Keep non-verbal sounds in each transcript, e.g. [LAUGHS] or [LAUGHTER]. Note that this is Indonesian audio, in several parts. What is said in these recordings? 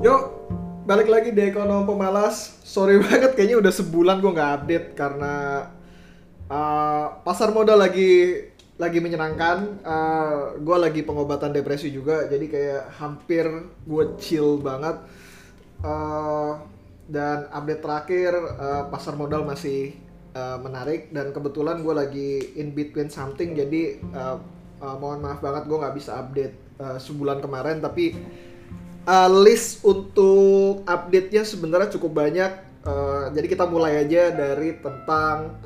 Yuk, balik lagi di ekonom pemalas. Sorry [LAUGHS] banget, kayaknya udah sebulan gue nggak update karena uh, pasar modal lagi lagi menyenangkan. Uh, gue lagi pengobatan depresi juga, jadi kayak hampir gue chill banget. Uh, dan update terakhir uh, pasar modal masih uh, menarik dan kebetulan gue lagi in between something, jadi uh, uh, mohon maaf banget gue nggak bisa update uh, sebulan kemarin, tapi uh, list untuk update-nya sebenarnya cukup banyak. Uh, jadi kita mulai aja dari tentang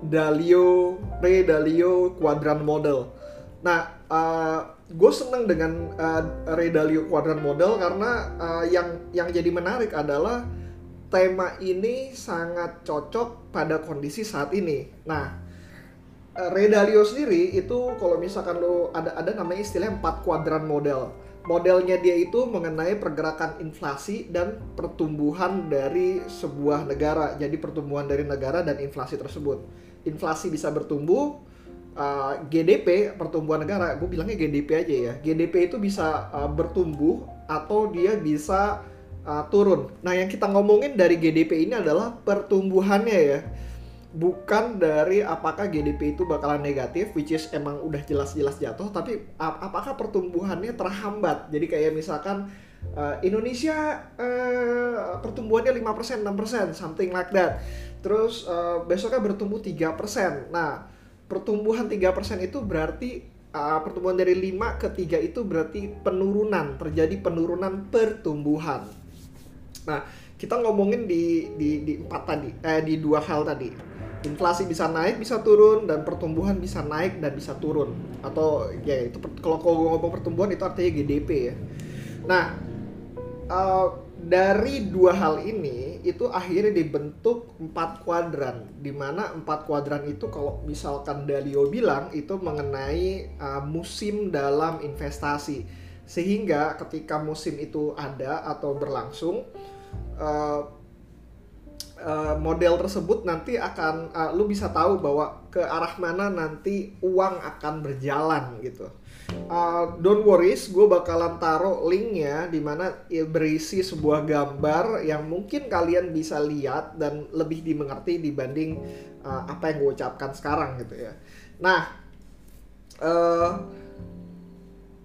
Dalio, Ray Dalio Quadrant Model. Nah, uh, gue seneng dengan uh, Ray Dalio Quadrant Model karena uh, yang yang jadi menarik adalah tema ini sangat cocok pada kondisi saat ini. Nah, Ray Dalio sendiri itu kalau misalkan lo ada ada namanya istilahnya empat kuadran model modelnya dia itu mengenai pergerakan inflasi dan pertumbuhan dari sebuah negara. Jadi pertumbuhan dari negara dan inflasi tersebut. Inflasi bisa bertumbuh, uh, GDP pertumbuhan negara, gue bilangnya GDP aja ya. GDP itu bisa uh, bertumbuh atau dia bisa uh, turun. Nah yang kita ngomongin dari GDP ini adalah pertumbuhannya ya bukan dari apakah GDP itu bakalan negatif which is emang udah jelas-jelas jatuh tapi ap apakah pertumbuhannya terhambat? Jadi kayak misalkan uh, Indonesia uh, pertumbuhannya 5% 6% something like that. Terus uh, besoknya bertumbuh 3% nah pertumbuhan 3% itu berarti uh, pertumbuhan dari 5 ke 3 itu berarti penurunan terjadi penurunan pertumbuhan. Nah kita ngomongin di di di empat tadi eh di dua hal tadi inflasi bisa naik bisa turun dan pertumbuhan bisa naik dan bisa turun. Atau ya itu kalau kalau ngomong pertumbuhan itu artinya GDP ya. Nah uh, dari dua hal ini itu akhirnya dibentuk empat kuadran di mana empat kuadran itu kalau misalkan Dalio bilang itu mengenai uh, musim dalam investasi. Sehingga ketika musim itu ada atau berlangsung uh, uh, model tersebut nanti akan uh, lu bisa tahu bahwa ke arah mana nanti uang akan berjalan gitu. Uh, don't worries, gue bakalan taruh linknya di mana berisi sebuah gambar yang mungkin kalian bisa lihat dan lebih dimengerti dibanding uh, apa yang gue ucapkan sekarang gitu ya. Nah, uh,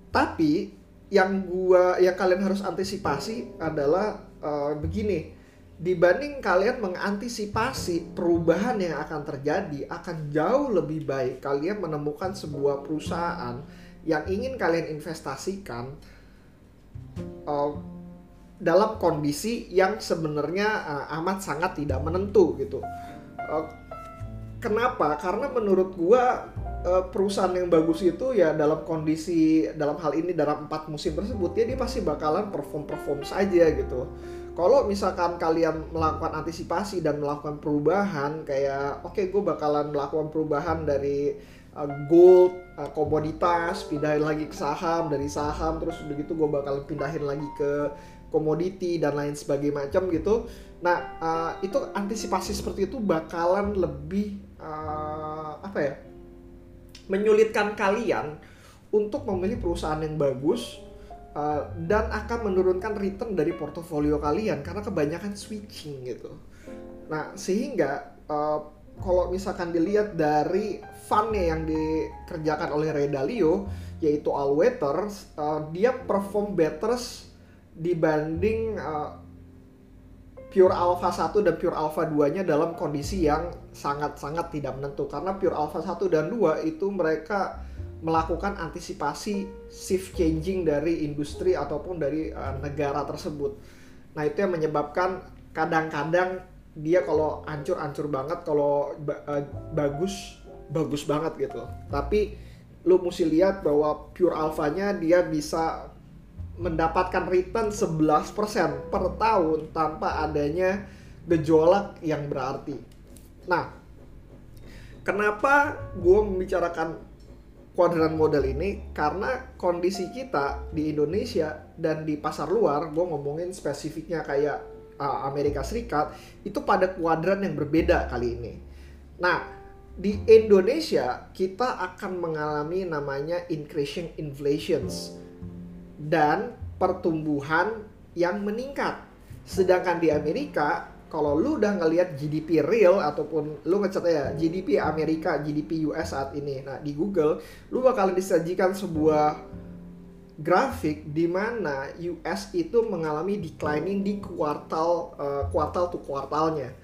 tapi yang gua yang kalian harus antisipasi adalah uh, begini dibanding kalian mengantisipasi perubahan yang akan terjadi akan jauh lebih baik kalian menemukan sebuah perusahaan yang ingin kalian investasikan uh, dalam kondisi yang sebenarnya uh, amat sangat tidak menentu gitu. Uh, kenapa? Karena menurut gua uh, perusahaan yang bagus itu ya dalam kondisi dalam hal ini dalam empat musim tersebut ya dia pasti bakalan perform perform saja gitu kalau misalkan kalian melakukan antisipasi dan melakukan perubahan kayak oke okay, gue bakalan melakukan perubahan dari uh, gold uh, komoditas pindahin lagi ke saham dari saham terus begitu gue bakalan pindahin lagi ke komoditi dan lain sebagainya macam gitu. Nah uh, itu antisipasi seperti itu bakalan lebih uh, apa ya menyulitkan kalian untuk memilih perusahaan yang bagus Uh, dan akan menurunkan return dari portofolio kalian karena kebanyakan switching gitu. Nah sehingga uh, kalau misalkan dilihat dari fundnya yang dikerjakan oleh Ray Dalio yaitu All Weather, uh, dia perform better dibanding uh, Pure Alpha 1 dan Pure Alpha 2 nya dalam kondisi yang sangat-sangat tidak menentu karena Pure Alpha 1 dan 2 itu mereka melakukan antisipasi shift changing dari industri ataupun dari uh, negara tersebut. Nah, itu yang menyebabkan kadang-kadang dia kalau hancur-hancur banget, kalau uh, bagus bagus banget gitu. Tapi lu mesti lihat bahwa pure alpha-nya dia bisa mendapatkan return 11% per tahun tanpa adanya gejolak yang berarti. Nah, kenapa gue membicarakan kuadran model ini karena kondisi kita di Indonesia dan di pasar luar, gue ngomongin spesifiknya kayak uh, Amerika Serikat, itu pada kuadran yang berbeda kali ini. Nah, di Indonesia kita akan mengalami namanya increasing inflations dan pertumbuhan yang meningkat. Sedangkan di Amerika, kalau lu udah ngelihat GDP real ataupun lu ngecat ya GDP Amerika, GDP US saat ini. Nah, di Google lu bakalan disajikan sebuah grafik di mana US itu mengalami declining di kuartal uh, kuartal to kuartalnya.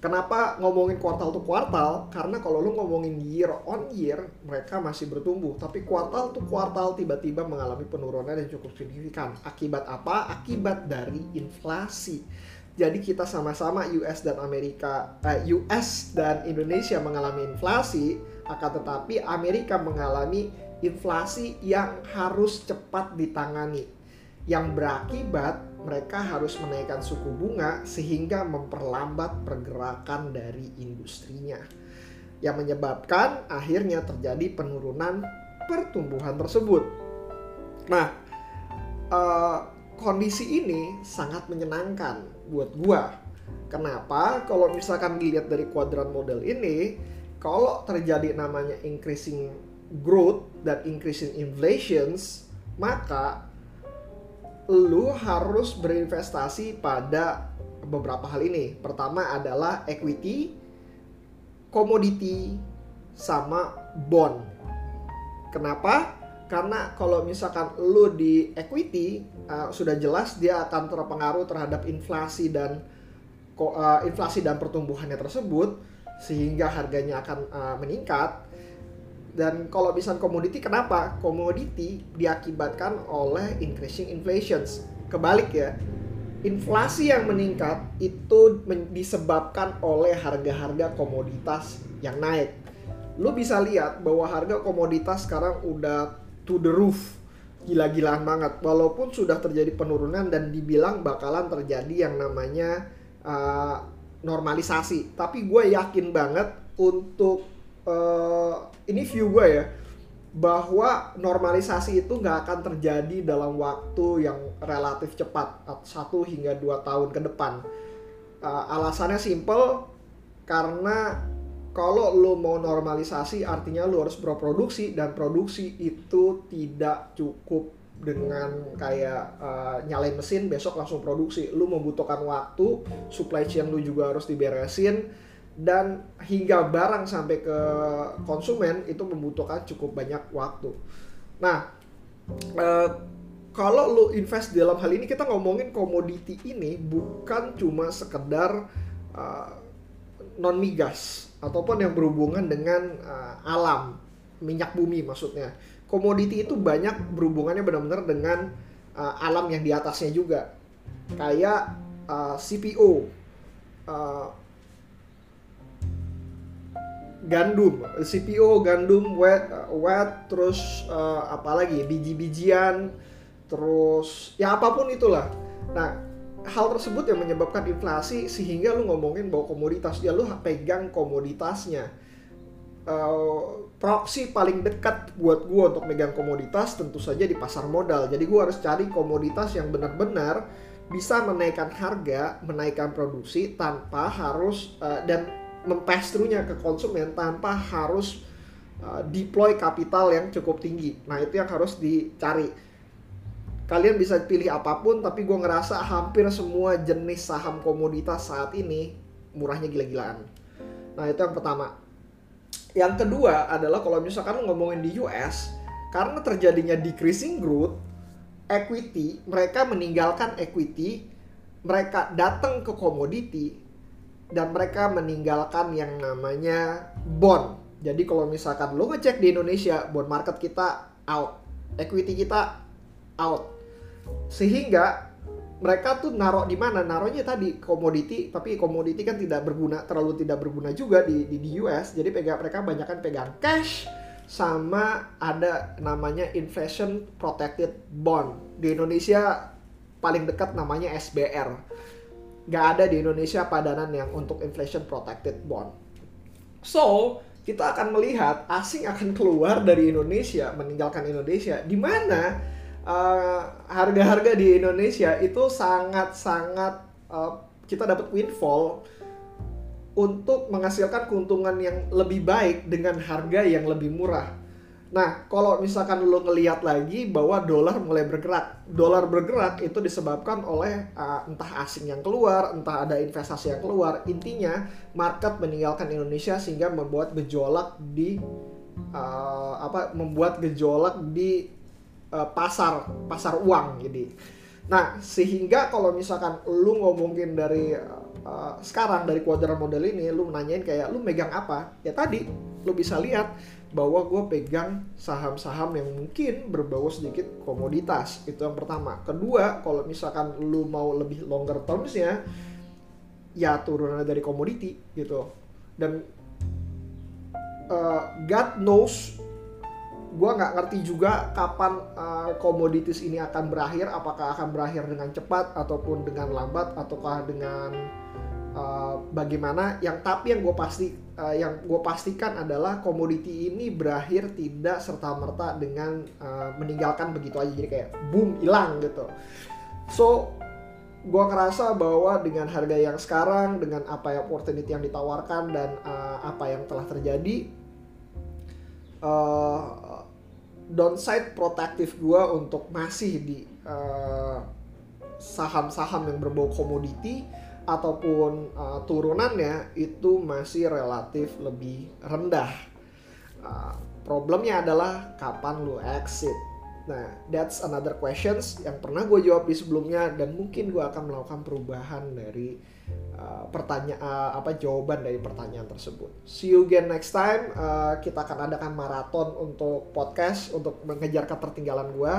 Kenapa ngomongin kuartal to kuartal? Karena kalau lu ngomongin year on year, mereka masih bertumbuh. Tapi kuartal to kuartal tiba-tiba mengalami penurunan yang cukup signifikan. Akibat apa? Akibat dari inflasi. Jadi kita sama-sama US dan Amerika, eh, US dan Indonesia mengalami inflasi, akan tetapi Amerika mengalami inflasi yang harus cepat ditangani. Yang berakibat mereka harus menaikkan suku bunga sehingga memperlambat pergerakan dari industrinya yang menyebabkan akhirnya terjadi penurunan pertumbuhan tersebut. Nah, uh, kondisi ini sangat menyenangkan buat gua. Kenapa? Kalau misalkan dilihat dari kuadran model ini, kalau terjadi namanya increasing growth dan increasing inflations, maka lu harus berinvestasi pada beberapa hal ini. Pertama adalah equity, commodity, sama bond. Kenapa? Karena kalau misalkan lu di equity uh, sudah jelas dia akan terpengaruh terhadap inflasi dan uh, inflasi dan pertumbuhannya tersebut sehingga harganya akan uh, meningkat dan kalau bisa komoditi kenapa? Komoditi diakibatkan oleh increasing inflations. Kebalik ya. Inflasi yang meningkat itu disebabkan oleh harga-harga komoditas yang naik. Lu bisa lihat bahwa harga komoditas sekarang udah to the roof. Gila-gilaan banget. Walaupun sudah terjadi penurunan dan dibilang bakalan terjadi yang namanya uh, normalisasi. Tapi gue yakin banget untuk uh, ini view gue ya bahwa normalisasi itu nggak akan terjadi dalam waktu yang relatif cepat satu hingga dua tahun ke depan uh, alasannya simple karena kalau lo mau normalisasi artinya lo harus berproduksi dan produksi itu tidak cukup dengan kayak uh, nyalain mesin besok langsung produksi lu membutuhkan waktu supply chain lu juga harus diberesin dan hingga barang sampai ke konsumen itu membutuhkan cukup banyak waktu. Nah, uh, kalau lo invest dalam hal ini kita ngomongin komoditi ini bukan cuma sekedar uh, non migas ataupun yang berhubungan dengan uh, alam minyak bumi maksudnya. Komoditi itu banyak berhubungannya benar-benar dengan uh, alam yang di atasnya juga. Kayak uh, CPO, uh, gandum, CPO, gandum, wet, wet, terus uh, apa lagi, biji-bijian, terus ya apa pun itulah. Nah, hal tersebut yang menyebabkan inflasi sehingga lu ngomongin bahwa komoditas ya lu pegang komoditasnya. Uh, proxy paling dekat buat gua untuk megang komoditas tentu saja di pasar modal. Jadi gua harus cari komoditas yang benar-benar bisa menaikkan harga, menaikkan produksi tanpa harus uh, dan mempass nya ke konsumen tanpa harus uh, deploy kapital yang cukup tinggi. Nah itu yang harus dicari. Kalian bisa pilih apa pun, tapi gue ngerasa hampir semua jenis saham komoditas saat ini murahnya gila-gilaan. Nah itu yang pertama. Yang kedua adalah kalau misalkan ngomongin di US, karena terjadinya decreasing growth, equity, mereka meninggalkan equity, mereka datang ke komoditi, dan mereka meninggalkan yang namanya bond. Jadi kalau misalkan lo ngecek di Indonesia, bond market kita out, equity kita out. Sehingga mereka tuh naruh di mana? Naruhnya tadi komoditi, tapi komoditi kan tidak berguna, terlalu tidak berguna juga di di, di US. Jadi pegang mereka banyak kan pegang cash sama ada namanya inflation protected bond. Di Indonesia paling dekat namanya SBR nggak ada di Indonesia padanan yang untuk inflation protected bond. So, kita akan melihat asing akan keluar dari Indonesia, meninggalkan Indonesia, di mana uh, harga-harga di Indonesia itu sangat-sangat uh, kita dapat windfall untuk menghasilkan keuntungan yang lebih baik dengan harga yang lebih murah. Nah, kalau misalkan lo ngelihat lagi bahwa dolar mulai bergerak, dolar bergerak itu disebabkan oleh uh, entah asing yang keluar, entah ada investasi yang keluar. Intinya, market meninggalkan Indonesia sehingga membuat gejolak di uh, apa? Membuat gejolak di uh, pasar pasar uang. Jadi, nah sehingga kalau misalkan lu ngomongin dari uh, sekarang dari kuadran model ini, lu nanyain kayak lu megang apa? Ya tadi, lu bisa lihat bahwa gue pegang saham-saham yang mungkin berbau sedikit komoditas itu yang pertama kedua kalau misalkan lu mau lebih longer termsnya ya turunan dari komoditi gitu dan uh, God knows gue nggak ngerti juga kapan uh, ini akan berakhir apakah akan berakhir dengan cepat ataupun dengan lambat ataukah dengan uh, bagaimana. Yang tapi yang gue pasti uh, yang gue pastikan adalah komoditi ini berakhir tidak serta merta dengan uh, meninggalkan begitu aja. Jadi kayak boom hilang gitu. So gue ngerasa bahwa dengan harga yang sekarang dengan apa yang opportunity yang ditawarkan dan uh, apa yang telah terjadi uh, downside protektif gue untuk masih di saham-saham uh, yang berbau komoditi ataupun uh, turunannya itu masih relatif lebih rendah. Uh, problemnya adalah kapan lu exit. Nah, that's another questions yang pernah gue jawab di sebelumnya dan mungkin gue akan melakukan perubahan dari uh, pertanyaan uh, apa jawaban dari pertanyaan tersebut. See you again next time. Uh, kita akan adakan maraton untuk podcast untuk mengejar ketertinggalan gue.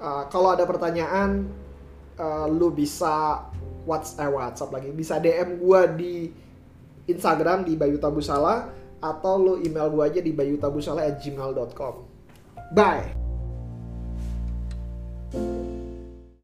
Uh, kalau ada pertanyaan, uh, lu bisa WhatsApp, eh, WhatsApp lagi bisa DM gue di Instagram di Bayu Tabusala atau lo email gue aja di bayutabusala@gmail.com. Bye.